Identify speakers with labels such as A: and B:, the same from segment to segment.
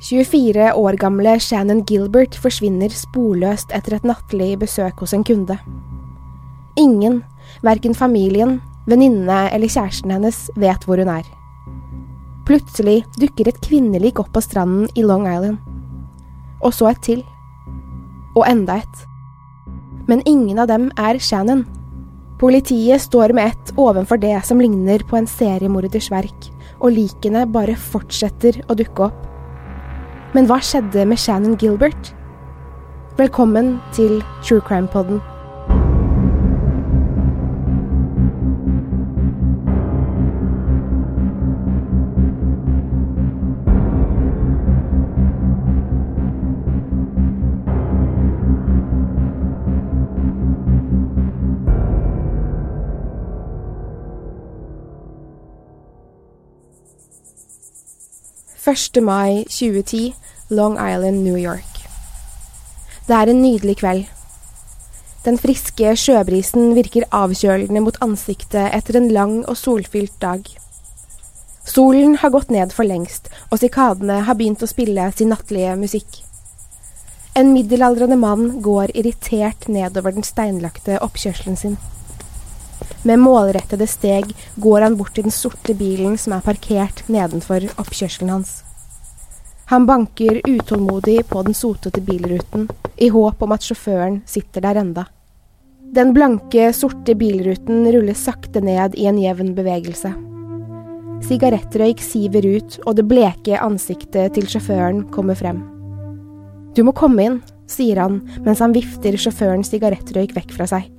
A: 24 år gamle Shannon Gilbert forsvinner sporløst etter et nattlig besøk hos en kunde. Ingen, verken familien, venninnene eller kjæresten hennes, vet hvor hun er. Plutselig dukker et kvinnelik opp på stranden i Long Island. Og så et til. Og enda et. Men ingen av dem er Shannon. Politiet står med ett ovenfor det som ligner på en seriemorders verk, og likene bare fortsetter å dukke opp. Men hva skjedde med Shannon Gilbert? Velkommen til True Crime Podden. 1. mai 2010, Long Island, New York. Det er en nydelig kveld. Den friske sjøbrisen virker avkjølende mot ansiktet etter en lang og solfylt dag. Solen har gått ned for lengst, og sikadene har begynt å spille sin nattlige musikk. En middelaldrende mann går irritert nedover den steinlagte oppkjørselen sin. Med målrettede steg går han bort til den sorte bilen som er parkert nedenfor oppkjørselen hans. Han banker utålmodig på den sotete bilruten, i håp om at sjåføren sitter der enda. Den blanke, sorte bilruten ruller sakte ned i en jevn bevegelse. Sigarettrøyk siver ut, og det bleke ansiktet til sjåføren kommer frem. Du må komme inn, sier han mens han vifter sjåførens sigarettrøyk vekk fra seg.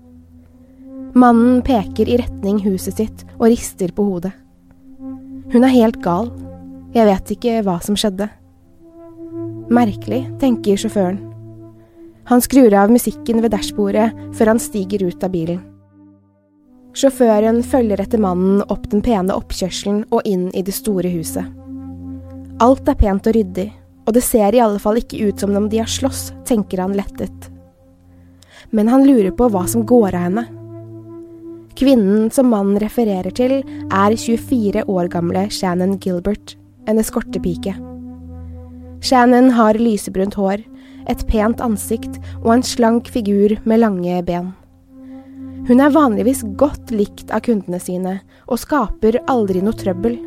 A: Mannen peker i retning huset sitt og rister på hodet. Hun er helt gal. Jeg vet ikke hva som skjedde. Merkelig, tenker sjåføren. Han skrur av musikken ved dashbordet før han stiger ut av bilen. Sjåføren følger etter mannen opp den pene oppkjørselen og inn i det store huset. Alt er pent og ryddig, og det ser i alle fall ikke ut som om de har slåss, tenker han lettet. Men han lurer på hva som går av henne. Kvinnen som mannen refererer til, er 24 år gamle Shannon Gilbert, en eskortepike. Shannon har lysebrunt hår, et pent ansikt og en slank figur med lange ben. Hun er vanligvis godt likt av kundene sine, og skaper aldri noe trøbbel.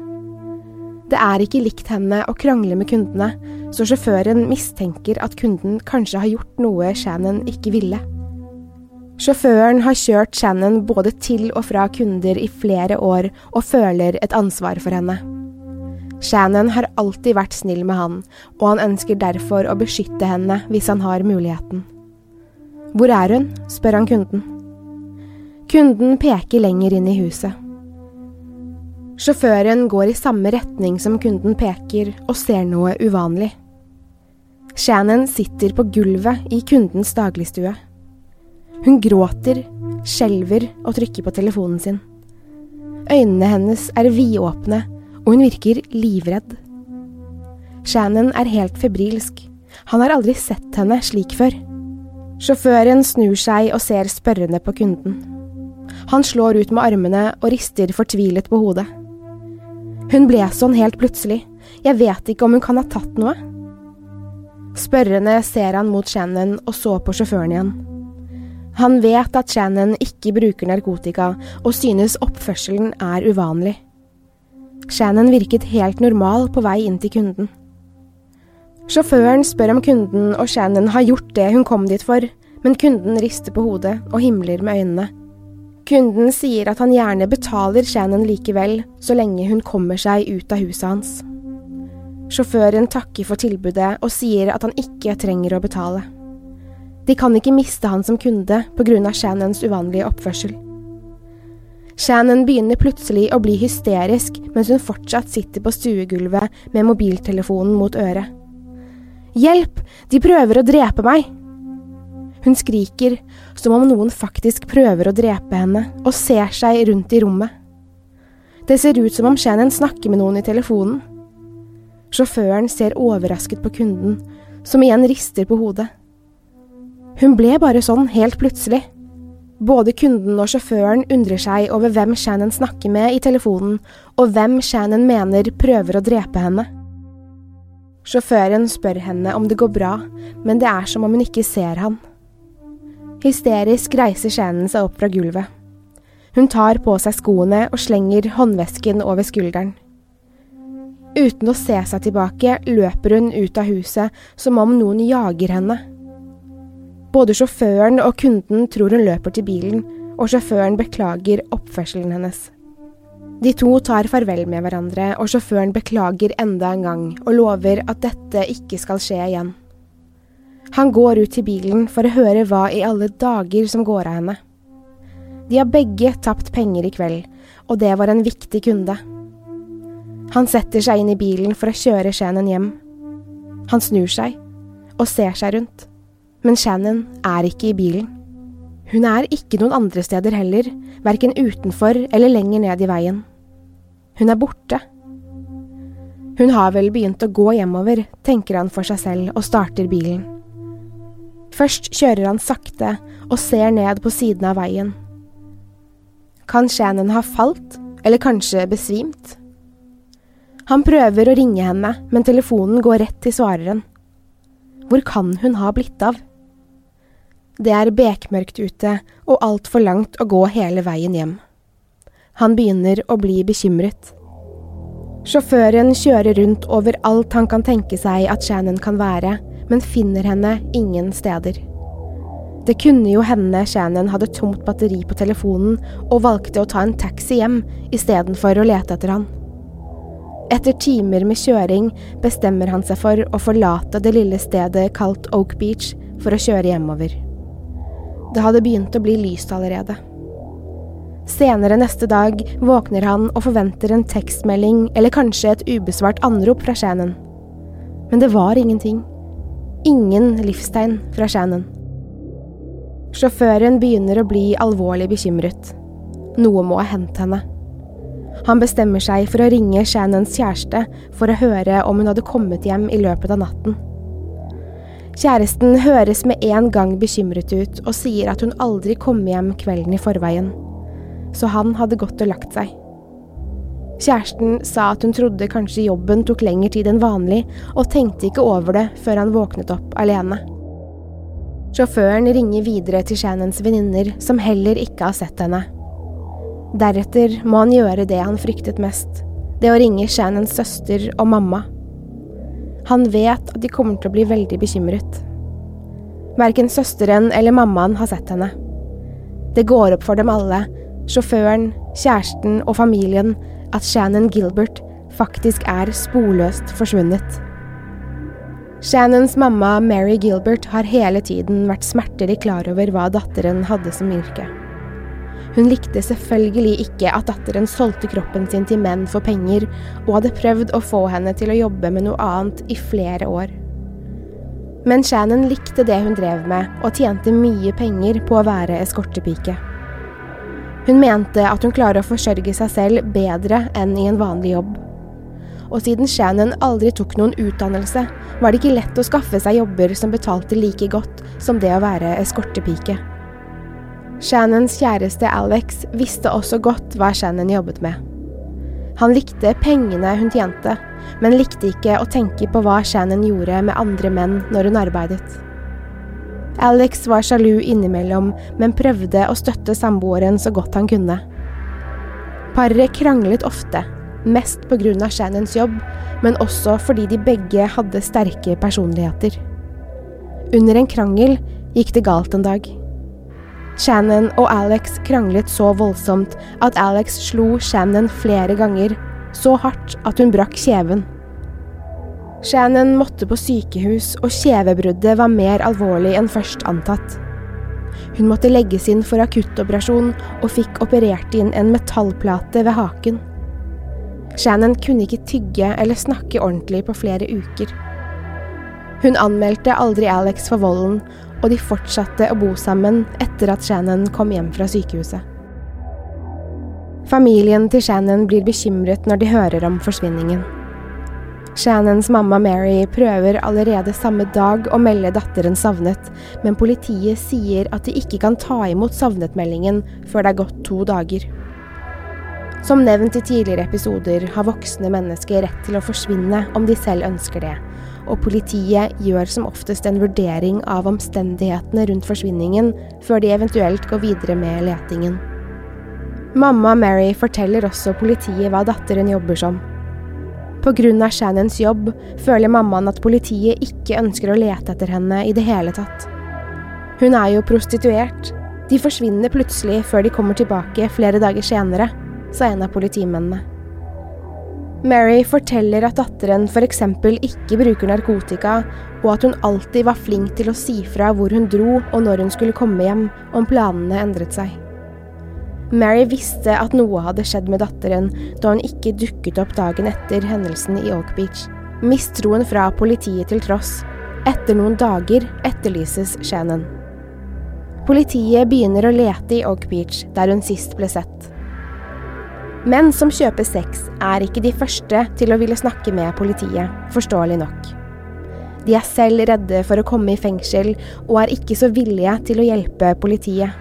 A: Det er ikke likt henne å krangle med kundene, så sjåføren mistenker at kunden kanskje har gjort noe Shannon ikke ville. Sjåføren har kjørt Shannon både til og fra kunder i flere år og føler et ansvar for henne. Shannon har alltid vært snill med han, og han ønsker derfor å beskytte henne hvis han har muligheten. Hvor er hun? spør han kunden. Kunden peker lenger inn i huset. Sjåføren går i samme retning som kunden peker, og ser noe uvanlig. Shannon sitter på gulvet i kundens dagligstue. Hun gråter, skjelver og trykker på telefonen sin. Øynene hennes er vidåpne, og hun virker livredd. Shannon er helt febrilsk. Han har aldri sett henne slik før. Sjåføren snur seg og ser spørrende på kunden. Han slår ut med armene og rister fortvilet på hodet. Hun ble sånn helt plutselig, jeg vet ikke om hun kan ha tatt noe. Spørrende ser han mot Shannon og så på sjåføren igjen. Han vet at Shannon ikke bruker narkotika, og synes oppførselen er uvanlig. Shannon virket helt normal på vei inn til kunden. Sjåføren spør om kunden og Shannon har gjort det hun kom dit for, men kunden rister på hodet og himler med øynene. Kunden sier at han gjerne betaler Shannon likevel, så lenge hun kommer seg ut av huset hans. Sjåføren takker for tilbudet og sier at han ikke trenger å betale. De kan ikke miste han som kunde av Shannons uvanlige oppførsel. Shannon begynner plutselig å bli hysterisk mens hun fortsatt sitter på stuegulvet med mobiltelefonen mot øret. Hjelp! De prøver å drepe meg! Hun skriker, som om noen faktisk prøver å drepe henne, og ser seg rundt i rommet. Det ser ut som om Shannon snakker med noen i telefonen. Sjåføren ser overrasket på kunden, som igjen rister på hodet. Hun ble bare sånn helt plutselig. Både kunden og sjåføren undrer seg over hvem Shannon snakker med i telefonen, og hvem Shannon mener prøver å drepe henne. Sjåføren spør henne om det går bra, men det er som om hun ikke ser han. Hysterisk reiser Shannon seg opp fra gulvet. Hun tar på seg skoene og slenger håndvesken over skulderen. Uten å se seg tilbake løper hun ut av huset som om noen jager henne. Både sjåføren og kunden tror hun løper til bilen, og sjåføren beklager oppførselen hennes. De to tar farvel med hverandre, og sjåføren beklager enda en gang og lover at dette ikke skal skje igjen. Han går ut til bilen for å høre hva i alle dager som går av henne. De har begge tapt penger i kveld, og det var en viktig kunde. Han setter seg inn i bilen for å kjøre Shannon hjem. Han snur seg og ser seg rundt men Shannon er ikke i bilen. Hun er ikke noen andre steder heller, verken utenfor eller lenger ned i veien. Hun er borte. Hun har vel begynt å gå hjemover, tenker han for seg selv og starter bilen. Først kjører han sakte og ser ned på siden av veien. Kan Shannon ha falt, eller kanskje besvimt? Han prøver å ringe henne, men telefonen går rett til svareren. Hvor kan hun ha blitt av? Det er bekmørkt ute og altfor langt å gå hele veien hjem. Han begynner å bli bekymret. Sjåføren kjører rundt over alt han kan tenke seg at Shannon kan være, men finner henne ingen steder. Det kunne jo hende Shannon hadde tomt batteri på telefonen og valgte å ta en taxi hjem istedenfor å lete etter han. Etter timer med kjøring bestemmer han seg for å forlate det lille stedet kalt Oak Beach for å kjøre hjemover. Det hadde begynt å bli lyst allerede. Senere neste dag våkner han og forventer en tekstmelding eller kanskje et ubesvart anrop fra Shannon. Men det var ingenting. Ingen livstegn fra Shannon. Sjåføren begynner å bli alvorlig bekymret. Noe må ha hendt henne. Han bestemmer seg for å ringe Shannons kjæreste for å høre om hun hadde kommet hjem i løpet av natten. Kjæresten høres med en gang bekymret ut og sier at hun aldri kom hjem kvelden i forveien, så han hadde gått og lagt seg. Kjæresten sa at hun trodde kanskje jobben tok lengre tid enn vanlig, og tenkte ikke over det før han våknet opp alene. Sjåføren ringer videre til Shannons venninner, som heller ikke har sett henne. Deretter må han gjøre det han fryktet mest, det å ringe Shannons søster og mamma. Han vet at de kommer til å bli veldig bekymret. Verken søsteren eller mammaen har sett henne. Det går opp for dem alle, sjåføren, kjæresten og familien, at Shannon Gilbert faktisk er sporløst forsvunnet. Shannons mamma Mary Gilbert har hele tiden vært smertelig klar over hva datteren hadde som yrke. Hun likte selvfølgelig ikke at datteren solgte kroppen sin til menn for penger, og hadde prøvd å få henne til å jobbe med noe annet i flere år. Men Shannon likte det hun drev med, og tjente mye penger på å være eskortepike. Hun mente at hun klarer å forsørge seg selv bedre enn i en vanlig jobb. og siden Shannon aldri tok noen utdannelse, var det ikke lett å skaffe seg jobber som betalte like godt som det å være eskortepike. Shannons kjæreste Alex visste også godt hva Shannon jobbet med. Han likte pengene hun tjente, men likte ikke å tenke på hva Shannon gjorde med andre menn når hun arbeidet. Alex var sjalu innimellom, men prøvde å støtte samboeren så godt han kunne. Paret kranglet ofte, mest av Shannons jobb, men også fordi de begge hadde sterke personligheter. Under en krangel gikk det galt en dag. Shannon og Alex kranglet så voldsomt at Alex slo Shannon flere ganger, så hardt at hun brakk kjeven. Shannon måtte på sykehus, og kjevebruddet var mer alvorlig enn først antatt. Hun måtte legges inn for akuttoperasjon og fikk operert inn en metallplate ved haken. Shannon kunne ikke tygge eller snakke ordentlig på flere uker. Hun anmeldte aldri Alex for volden, og de fortsatte å bo sammen etter at Shannon kom hjem fra sykehuset. Familien til Shannon blir bekymret når de hører om forsvinningen. Shannons mamma Mary prøver allerede samme dag å melde datteren savnet, men politiet sier at de ikke kan ta imot savnetmeldingen før det er gått to dager. Som nevnt i tidligere episoder har voksne mennesker rett til å forsvinne om de selv ønsker det, og politiet gjør som oftest en vurdering av omstendighetene rundt forsvinningen før de eventuelt går videre med letingen. Mamma Mary forteller også politiet hva datteren jobber som. Pga. Shannons jobb føler mammaen at politiet ikke ønsker å lete etter henne i det hele tatt. Hun er jo prostituert. De forsvinner plutselig før de kommer tilbake flere dager senere, sa en av politimennene. Mary forteller at datteren f.eks. ikke bruker narkotika, og at hun alltid var flink til å si fra hvor hun dro og når hun skulle komme hjem, om planene endret seg. Mary visste at noe hadde skjedd med datteren da hun ikke dukket opp dagen etter hendelsen i Oak Beach. Mistroen fra politiet til tross. Etter noen dager etterlyses Shannon. Politiet begynner å lete i Oak Beach, der hun sist ble sett. Menn som kjøper sex, er ikke de første til å ville snakke med politiet, forståelig nok. De er selv redde for å komme i fengsel, og er ikke så villige til å hjelpe politiet.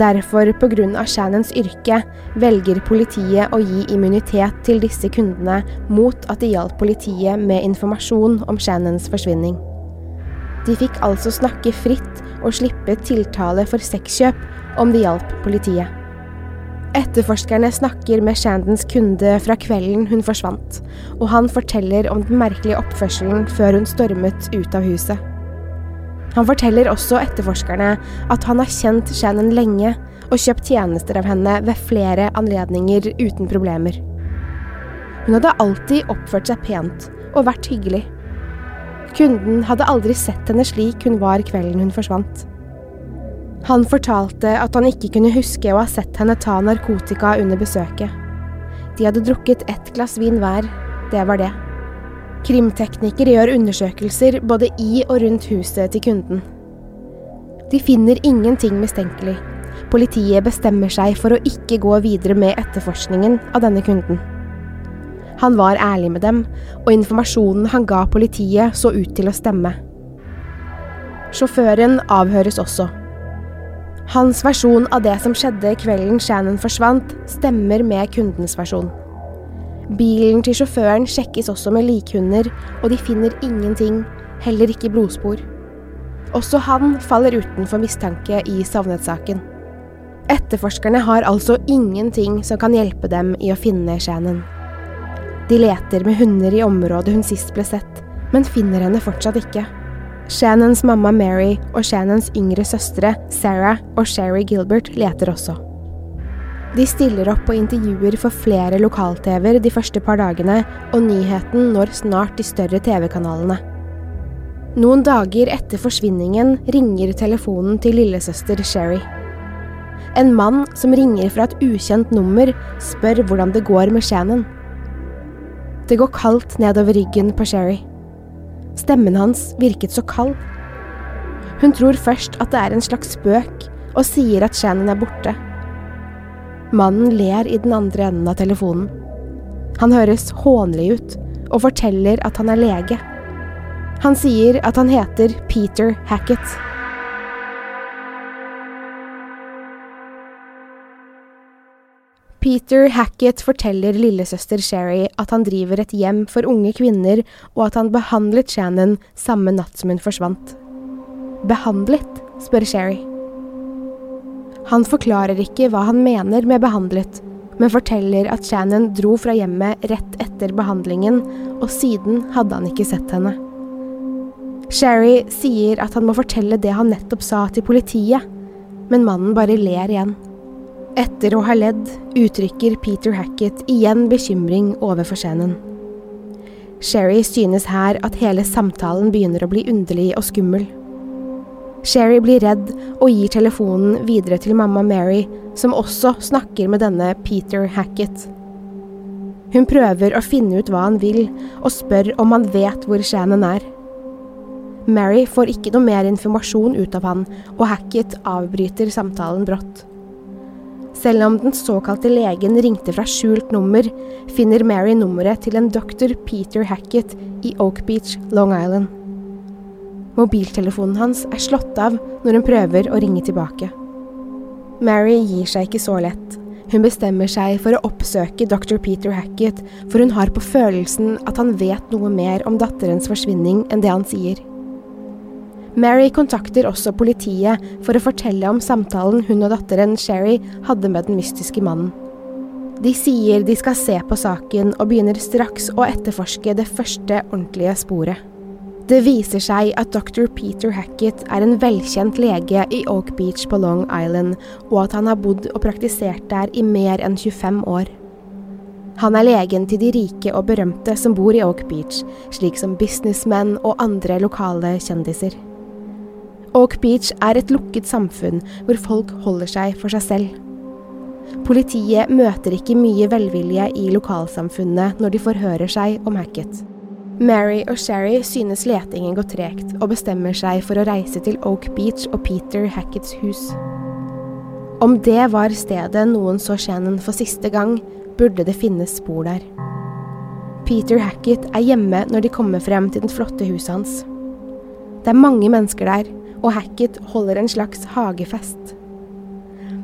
A: Derfor, pga. Shannons yrke, velger politiet å gi immunitet til disse kundene mot at de hjalp politiet med informasjon om Shannons forsvinning. De fikk altså snakke fritt og slippe tiltale for sexkjøp om de hjalp politiet. Etterforskerne snakker med Shandons kunde fra kvelden hun forsvant, og han forteller om den merkelige oppførselen før hun stormet ut av huset. Han forteller også etterforskerne at han har kjent Shannon lenge og kjøpt tjenester av henne ved flere anledninger uten problemer. Hun hadde alltid oppført seg pent og vært hyggelig. Kunden hadde aldri sett henne slik hun var kvelden hun forsvant. Han fortalte at han ikke kunne huske å ha sett henne ta narkotika under besøket. De hadde drukket ett glass vin hver, det var det. Krimtekniker gjør undersøkelser både i og rundt huset til kunden. De finner ingenting mistenkelig. Politiet bestemmer seg for å ikke gå videre med etterforskningen av denne kunden. Han var ærlig med dem, og informasjonen han ga politiet så ut til å stemme. Sjåføren avhøres også. Hans versjon av det som skjedde kvelden Shannon forsvant, stemmer med kundens versjon. Bilen til sjåføren sjekkes også med likhunder, og de finner ingenting, heller ikke blodspor. Også han faller utenfor mistanke i savnetsaken. Etterforskerne har altså ingenting som kan hjelpe dem i å finne Shannon. De leter med hunder i området hun sist ble sett, men finner henne fortsatt ikke. Shannons mamma Mary og Shannons yngre søstre Sarah og Sherry Gilbert leter også. De stiller opp på intervjuer for flere lokal-TV-er de første par dagene, og nyheten når snart de større TV-kanalene. Noen dager etter forsvinningen ringer telefonen til lillesøster Sherry. En mann som ringer fra et ukjent nummer, spør hvordan det går med Shannon. Det går kaldt nedover ryggen på Sherry. Stemmen hans virket så kald. Hun tror først at det er en slags spøk, og sier at Shannon er borte. Mannen ler i den andre enden av telefonen. Han høres hånlig ut og forteller at han er lege. Han sier at han heter Peter Hackett. Peter Hackett forteller lillesøster Sherry at han driver et hjem for unge kvinner, og at han behandlet Shannon samme natt som hun forsvant. Behandlet? spør Sherry. Han forklarer ikke hva han mener med behandlet, men forteller at Shannon dro fra hjemmet rett etter behandlingen, og siden hadde han ikke sett henne. Sherry sier at han må fortelle det han nettopp sa til politiet, men mannen bare ler igjen. Etter å ha ledd uttrykker Peter Hackett igjen bekymring overfor Shannon. Sherry synes her at hele samtalen begynner å bli underlig og skummel. Sherry blir redd og gir telefonen videre til mamma Mary, som også snakker med denne Peter Hackett. Hun prøver å finne ut hva han vil, og spør om han vet hvor Shannon er. Mary får ikke noe mer informasjon ut av han, og Hackett avbryter samtalen brått. Selv om den såkalte legen ringte fra skjult nummer, finner Mary nummeret til en doktor Peter Hackett i Oak Beach, Long Island. Mobiltelefonen hans er slått av når hun prøver å ringe tilbake. Mary gir seg ikke så lett. Hun bestemmer seg for å oppsøke dr. Peter Hackett, for hun har på følelsen at han vet noe mer om datterens forsvinning enn det han sier. Mary kontakter også politiet for å fortelle om samtalen hun og datteren Sherry hadde med den mystiske mannen. De sier de skal se på saken og begynner straks å etterforske det første ordentlige sporet. Det viser seg at dr. Peter Hackett er en velkjent lege i Oak Beach på Long Island, og at han har bodd og praktisert der i mer enn 25 år. Han er legen til de rike og berømte som bor i Oak Beach, slik som businessmenn og andre lokale kjendiser. Oak Beach er et lukket samfunn hvor folk holder seg for seg selv. Politiet møter ikke mye velvilje i lokalsamfunnet når de forhører seg om Hackett. Mary og Sherry synes letingen går tregt, og bestemmer seg for å reise til Oak Beach og Peter Hacketts hus. Om det var stedet noen så Shannon for siste gang, burde det finnes spor der. Peter Hackett er hjemme når de kommer frem til det flotte huset hans. Det er mange mennesker der, og Hackett holder en slags hagefest.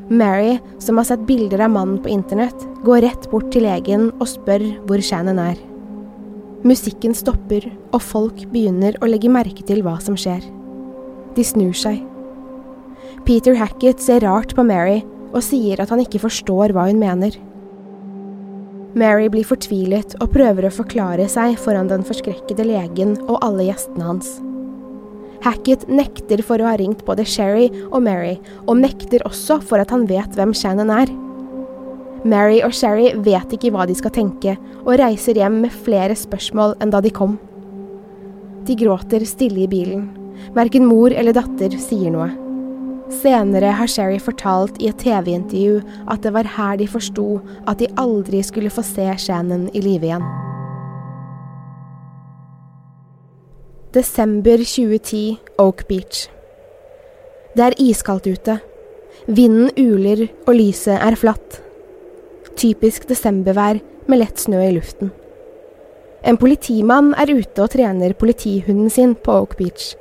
A: Mary, som har sett bilder av mannen på internett, går rett bort til legen og spør hvor Shannon er. Musikken stopper, og folk begynner å legge merke til hva som skjer. De snur seg. Peter Hackett ser rart på Mary og sier at han ikke forstår hva hun mener. Mary blir fortvilet og prøver å forklare seg foran den forskrekkede legen og alle gjestene hans. Hackett nekter for å ha ringt både Sherry og Mary, og nekter også for at han vet hvem Shannon er. Mary og Sherry vet ikke hva de skal tenke, og reiser hjem med flere spørsmål enn da de kom. De gråter stille i bilen. Verken mor eller datter sier noe. Senere har Sherry fortalt i et TV-intervju at det var her de forsto at de aldri skulle få se Shannon i live igjen. Desember 2010, Oak Beach. Det er iskaldt ute. Vinden uler, og lyset er flatt. Typisk desembervær med lett snø i luften. En politimann er ute og trener politihunden sin på Oak Beach.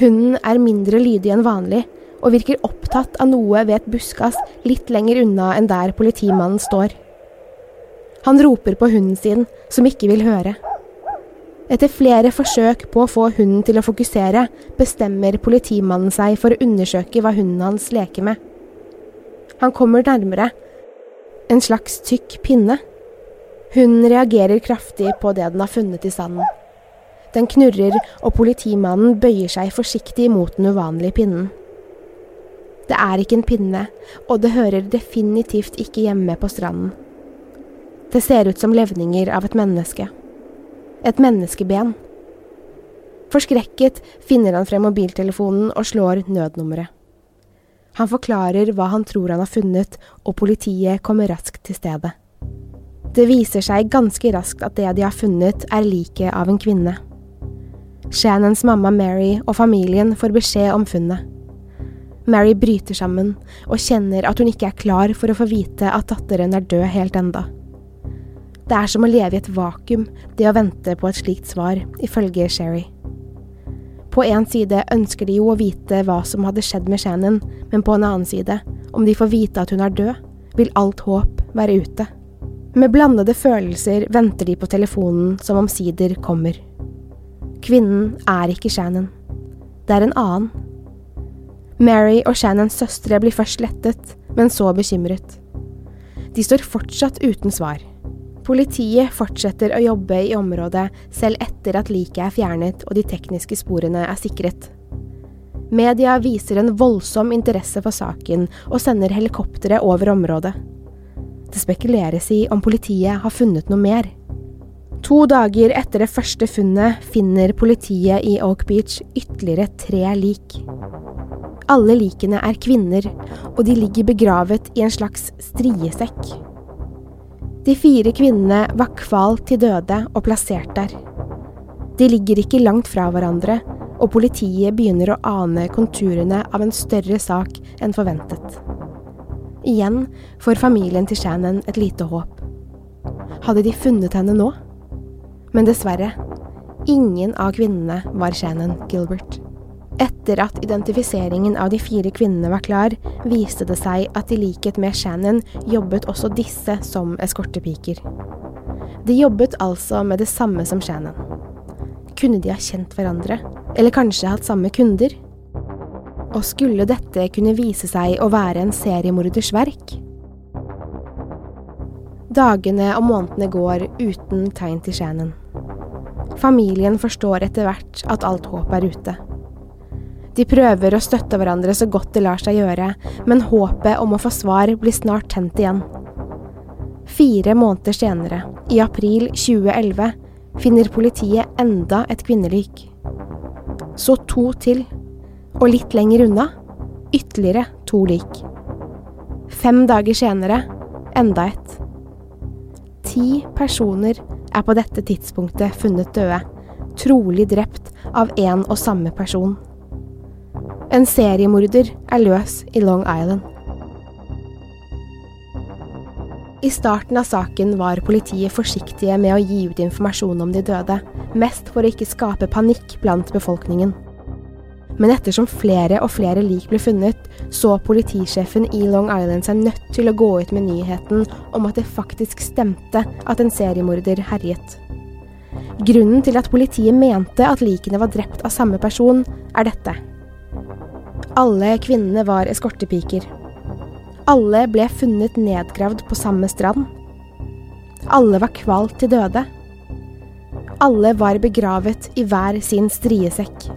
A: Hunden er mindre lydig enn vanlig, og virker opptatt av noe ved et buskas litt lenger unna enn der politimannen står. Han roper på hunden sin, som ikke vil høre. Etter flere forsøk på å få hunden til å fokusere, bestemmer politimannen seg for å undersøke hva hunden hans leker med. Han kommer nærmere. En slags tykk pinne. Hunden reagerer kraftig på det den har funnet i sanden. Den knurrer, og politimannen bøyer seg forsiktig mot den uvanlige pinnen. Det er ikke en pinne, og det hører definitivt ikke hjemme på stranden. Det ser ut som levninger av et menneske et menneskeben. Forskrekket finner han frem mobiltelefonen og slår nødnummeret. Han forklarer hva han tror han har funnet, og politiet kommer raskt til stedet. Det viser seg ganske raskt at det de har funnet, er liket av en kvinne. Shannons mamma Mary og familien får beskjed om funnet. Mary bryter sammen og kjenner at hun ikke er klar for å få vite at datteren er død helt enda. Det er som å leve i et vakuum, det å vente på et slikt svar, ifølge Sherry. På en side ønsker de jo å vite hva som hadde skjedd med Shannon, men på en annen side, om de får vite at hun er død, vil alt håp være ute. Med blandede følelser venter de på telefonen som omsider kommer. Kvinnen er ikke Shannon. Det er en annen. Mary og Shannons søstre blir først lettet, men så bekymret. De står fortsatt uten svar. Politiet fortsetter å jobbe i området selv etter at liket er fjernet og de tekniske sporene er sikret. Media viser en voldsom interesse for saken og sender helikoptre over området. Det spekuleres i om politiet har funnet noe mer. To dager etter det første funnet finner politiet i Oak Beach ytterligere tre lik. Alle likene er kvinner, og de ligger begravet i en slags striesekk. De fire kvinnene var kvalt til døde og plassert der. De ligger ikke langt fra hverandre, og politiet begynner å ane konturene av en større sak enn forventet. Igjen får familien til Shannon et lite håp. Hadde de funnet henne nå? Men dessverre, ingen av kvinnene var Shannon Gilbert. Etter at identifiseringen av de fire kvinnene var klar, viste det seg at i likhet med Shannon jobbet også disse som eskortepiker. De jobbet altså med det samme som Shannon. Kunne de ha kjent hverandre, eller kanskje hatt samme kunder? Og skulle dette kunne vise seg å være en seriemorders verk? Dagene og månedene går uten tegn til Shannon. Familien forstår etter hvert at alt håp er ute. De prøver å støtte hverandre så godt det lar seg gjøre, men håpet om å få svar blir snart tent igjen. Fire måneder senere, i april 2011, finner politiet enda et kvinnelik. Så to til, og litt lenger unna, ytterligere to lik. Fem dager senere, enda et. Ti personer er på dette tidspunktet funnet døde, trolig drept av én og samme person. En seriemorder er løs i Long Island. I starten av saken var politiet forsiktige med å gi ut informasjon om de døde, mest for å ikke skape panikk blant befolkningen. Men ettersom flere og flere lik ble funnet, så politisjefen i Long Island seg nødt til å gå ut med nyheten om at det faktisk stemte at en seriemorder herjet. Grunnen til at politiet mente at likene var drept av samme person, er dette. Alle kvinnene var eskortepiker. Alle ble funnet nedgravd på samme strand. Alle var kvalt til døde. Alle var begravet i hver sin striesekk.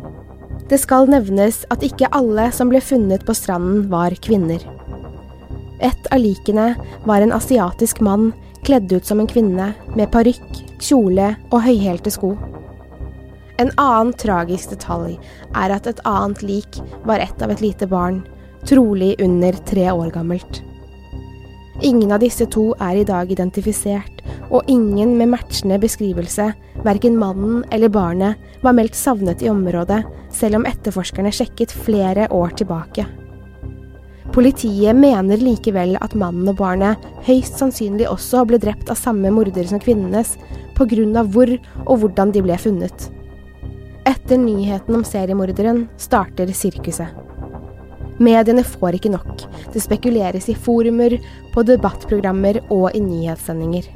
A: Det skal nevnes at ikke alle som ble funnet på stranden, var kvinner. Et av likene var en asiatisk mann kledd ut som en kvinne, med parykk, kjole og høyhælte sko. En annen tragisk detalj er at et annet lik var ett av et lite barn, trolig under tre år gammelt. Ingen av disse to er i dag identifisert, og ingen med matchende beskrivelse, verken mannen eller barnet, var meldt savnet i området, selv om etterforskerne sjekket flere år tilbake. Politiet mener likevel at mannen og barnet høyst sannsynlig også ble drept av samme morder som kvinnenes, av hvor og hvordan de ble funnet. Etter nyheten om seriemorderen starter sirkuset. Mediene får ikke nok. Det spekuleres i forumer, på debattprogrammer og i nyhetssendinger.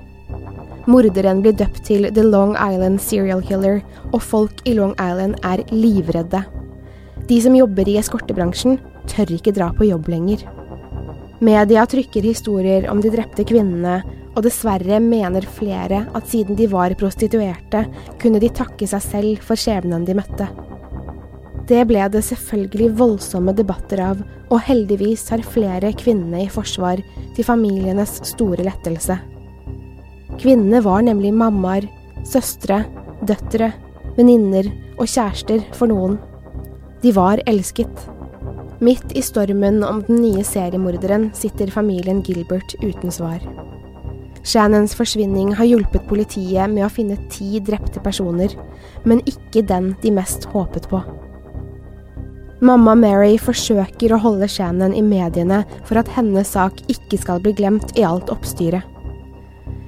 A: Morderen blir døpt til The Long Island Serial Killer, og folk i Long Island er livredde. De som jobber i eskortebransjen, tør ikke dra på jobb lenger. Media trykker historier om de drepte kvinnene og dessverre mener flere at siden de var prostituerte, kunne de takke seg selv for skjebnen de møtte. Det ble det selvfølgelig voldsomme debatter av, og heldigvis har flere kvinnene i forsvar til familienes store lettelse. Kvinnene var nemlig mammaer, søstre, døtre, venninner og kjærester for noen. De var elsket. Midt i stormen om den nye seriemorderen sitter familien Gilbert uten svar. Shannons forsvinning har hjulpet politiet med å finne ti drepte personer, men ikke den de mest håpet på. Mamma Mary forsøker å holde Shannon i mediene for at hennes sak ikke skal bli glemt i alt oppstyret.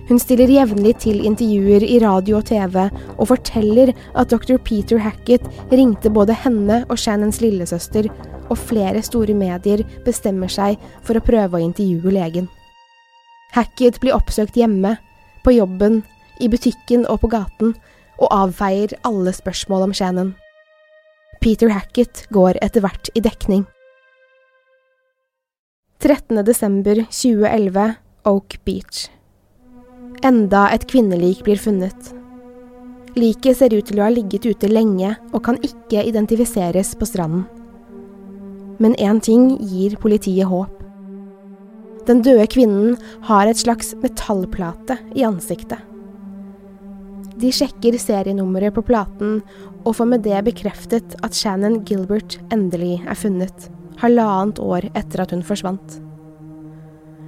A: Hun stiller jevnlig til intervjuer i radio og TV og forteller at dr. Peter Hackett ringte både henne og Shannons lillesøster, og flere store medier bestemmer seg for å prøve å intervjue legen. Hackett blir oppsøkt hjemme, på jobben, i butikken og på gaten, og avfeier alle spørsmål om Shannon. Peter Hackett går etter hvert i dekning. 13. desember 2011, Oak Beach. Enda et kvinnelik blir funnet. Liket ser ut til å ha ligget ute lenge og kan ikke identifiseres på stranden. Men én ting gir politiet håp. Den døde kvinnen har et slags metallplate i ansiktet. De sjekker serienummeret på platen og får med det bekreftet at Shannon Gilbert endelig er funnet, halvannet år etter at hun forsvant.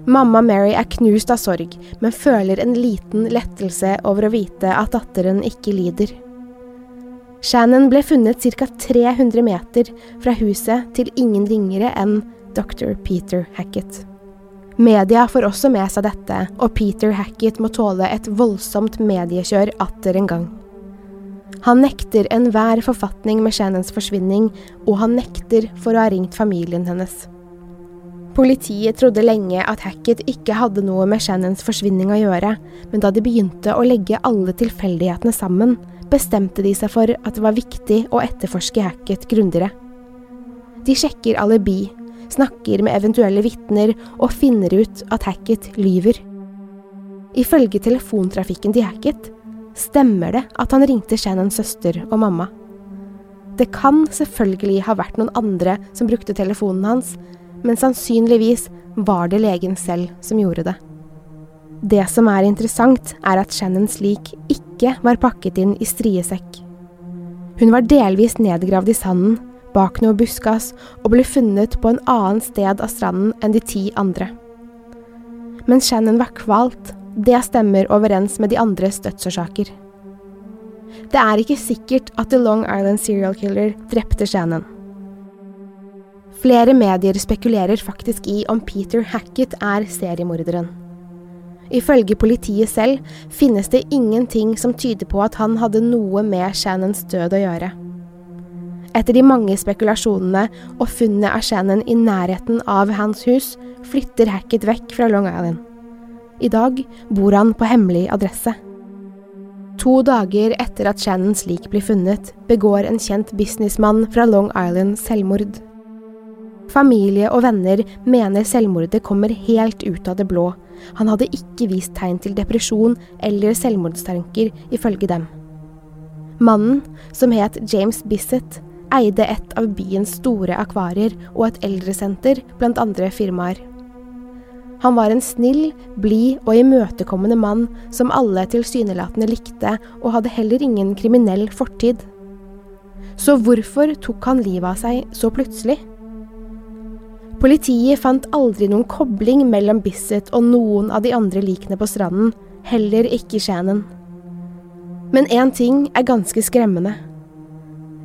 A: Mamma Mary er knust av sorg, men føler en liten lettelse over å vite at datteren ikke lider. Shannon ble funnet ca. 300 meter fra huset til ingen ringere enn dr. Peter Hackett. Media får også med seg dette, og Peter Hackett må tåle et voldsomt mediekjør atter en gang. Han nekter enhver forfatning med Shannons forsvinning, og han nekter for å ha ringt familien hennes. Politiet trodde lenge at Hackett ikke hadde noe med Shannons forsvinning å gjøre, men da de begynte å legge alle tilfeldighetene sammen, bestemte de seg for at det var viktig å etterforske Hackett grundigere. De sjekker alibi, snakker med eventuelle vitner og finner ut at Hackett lyver. Ifølge telefontrafikken til Hackett stemmer det at han ringte Shannons søster og mamma. Det kan selvfølgelig ha vært noen andre som brukte telefonen hans, men sannsynligvis var det legen selv som gjorde det. Det som er interessant, er at Shannons lik ikke var pakket inn i striesekk. Hun var delvis nedgravd i sanden, bak noe buskas, og ble funnet på en annen sted av stranden enn de ti andre. Men Shannon var kvalt, det stemmer overens med de andres dødsårsaker. Det er ikke sikkert at The Long Island Serial Killer drepte Shannon. Flere medier spekulerer faktisk i om Peter Hackett er seriemorderen. Ifølge politiet selv finnes det ingenting som tyder på at han hadde noe med Shannons død å gjøre. Etter de mange spekulasjonene og funnet av Shannon i nærheten av hans hus, flytter Hackett vekk fra Long Island. I dag bor han på hemmelig adresse. To dager etter at Shannons lik blir funnet, begår en kjent businessmann fra Long Island selvmord. Familie og venner mener selvmordet kommer helt ut av det blå. Han hadde ikke vist tegn til depresjon eller selvmordstanker, ifølge dem. Mannen, som het James Bissett, eide et av byens store akvarier og et eldresenter blant andre firmaer. Han var en snill, blid og imøtekommende mann som alle tilsynelatende likte, og hadde heller ingen kriminell fortid. Så hvorfor tok han livet av seg så plutselig? Politiet fant aldri noen kobling mellom Bissett og noen av de andre likene på stranden, heller ikke Shannon. Men én ting er ganske skremmende.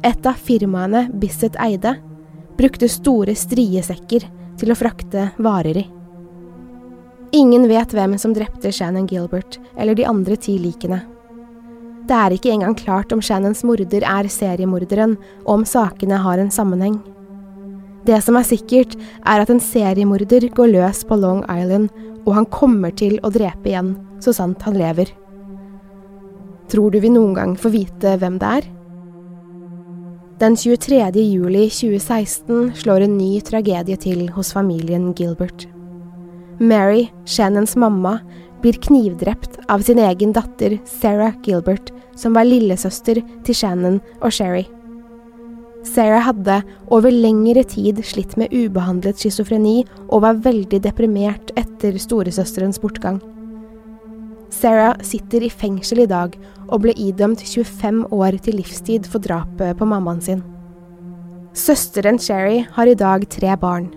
A: Et av firmaene Bisset eide, brukte store striesekker til å frakte varer i. Ingen vet hvem som drepte Shannon Gilbert eller de andre ti likene. Det er ikke engang klart om Shannons morder er seriemorderen, og om sakene har en sammenheng. Det som er sikkert, er at en seriemorder går løs på Long Island, og han kommer til å drepe igjen, så sant han lever. Tror du vi noen gang får vite hvem det er? Den 23. juli 2016 slår en ny tragedie til hos familien Gilbert. Mary, Shannons mamma, blir knivdrept av sin egen datter Sarah Gilbert, som var lillesøster til Shannon og Sherry. Sarah hadde over lengre tid slitt med ubehandlet schizofreni og var veldig deprimert etter storesøsterens bortgang. Sarah sitter i fengsel i dag og ble idømt 25 år til livstid for drapet på mammaen sin. Søsteren Sherry har i dag tre barn.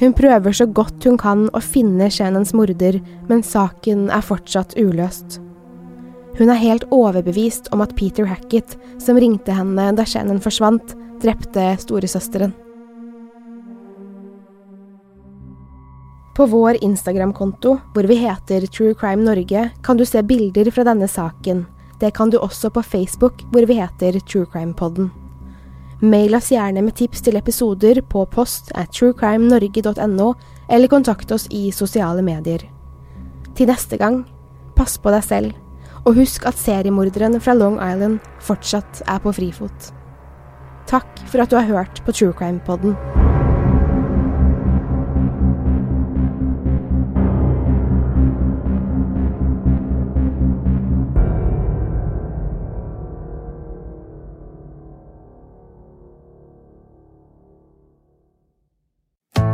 A: Hun prøver så godt hun kan å finne Shannons morder, men saken er fortsatt uløst. Hun er helt overbevist om at Peter Hackett, som ringte henne da Shannon forsvant, drepte storesøsteren. På vår Instagram-konto, hvor vi heter True Crime Norge, kan du se bilder fra denne saken. Det kan du også på Facebook, hvor vi heter True Crime Podden. Mail oss gjerne med tips til episoder på post at truecrimenorge.no, eller kontakt oss i sosiale medier. Til neste gang, pass på deg selv, og husk at seriemorderen fra Long Island fortsatt er på frifot. Takk for at du har hørt på True Crime-podden.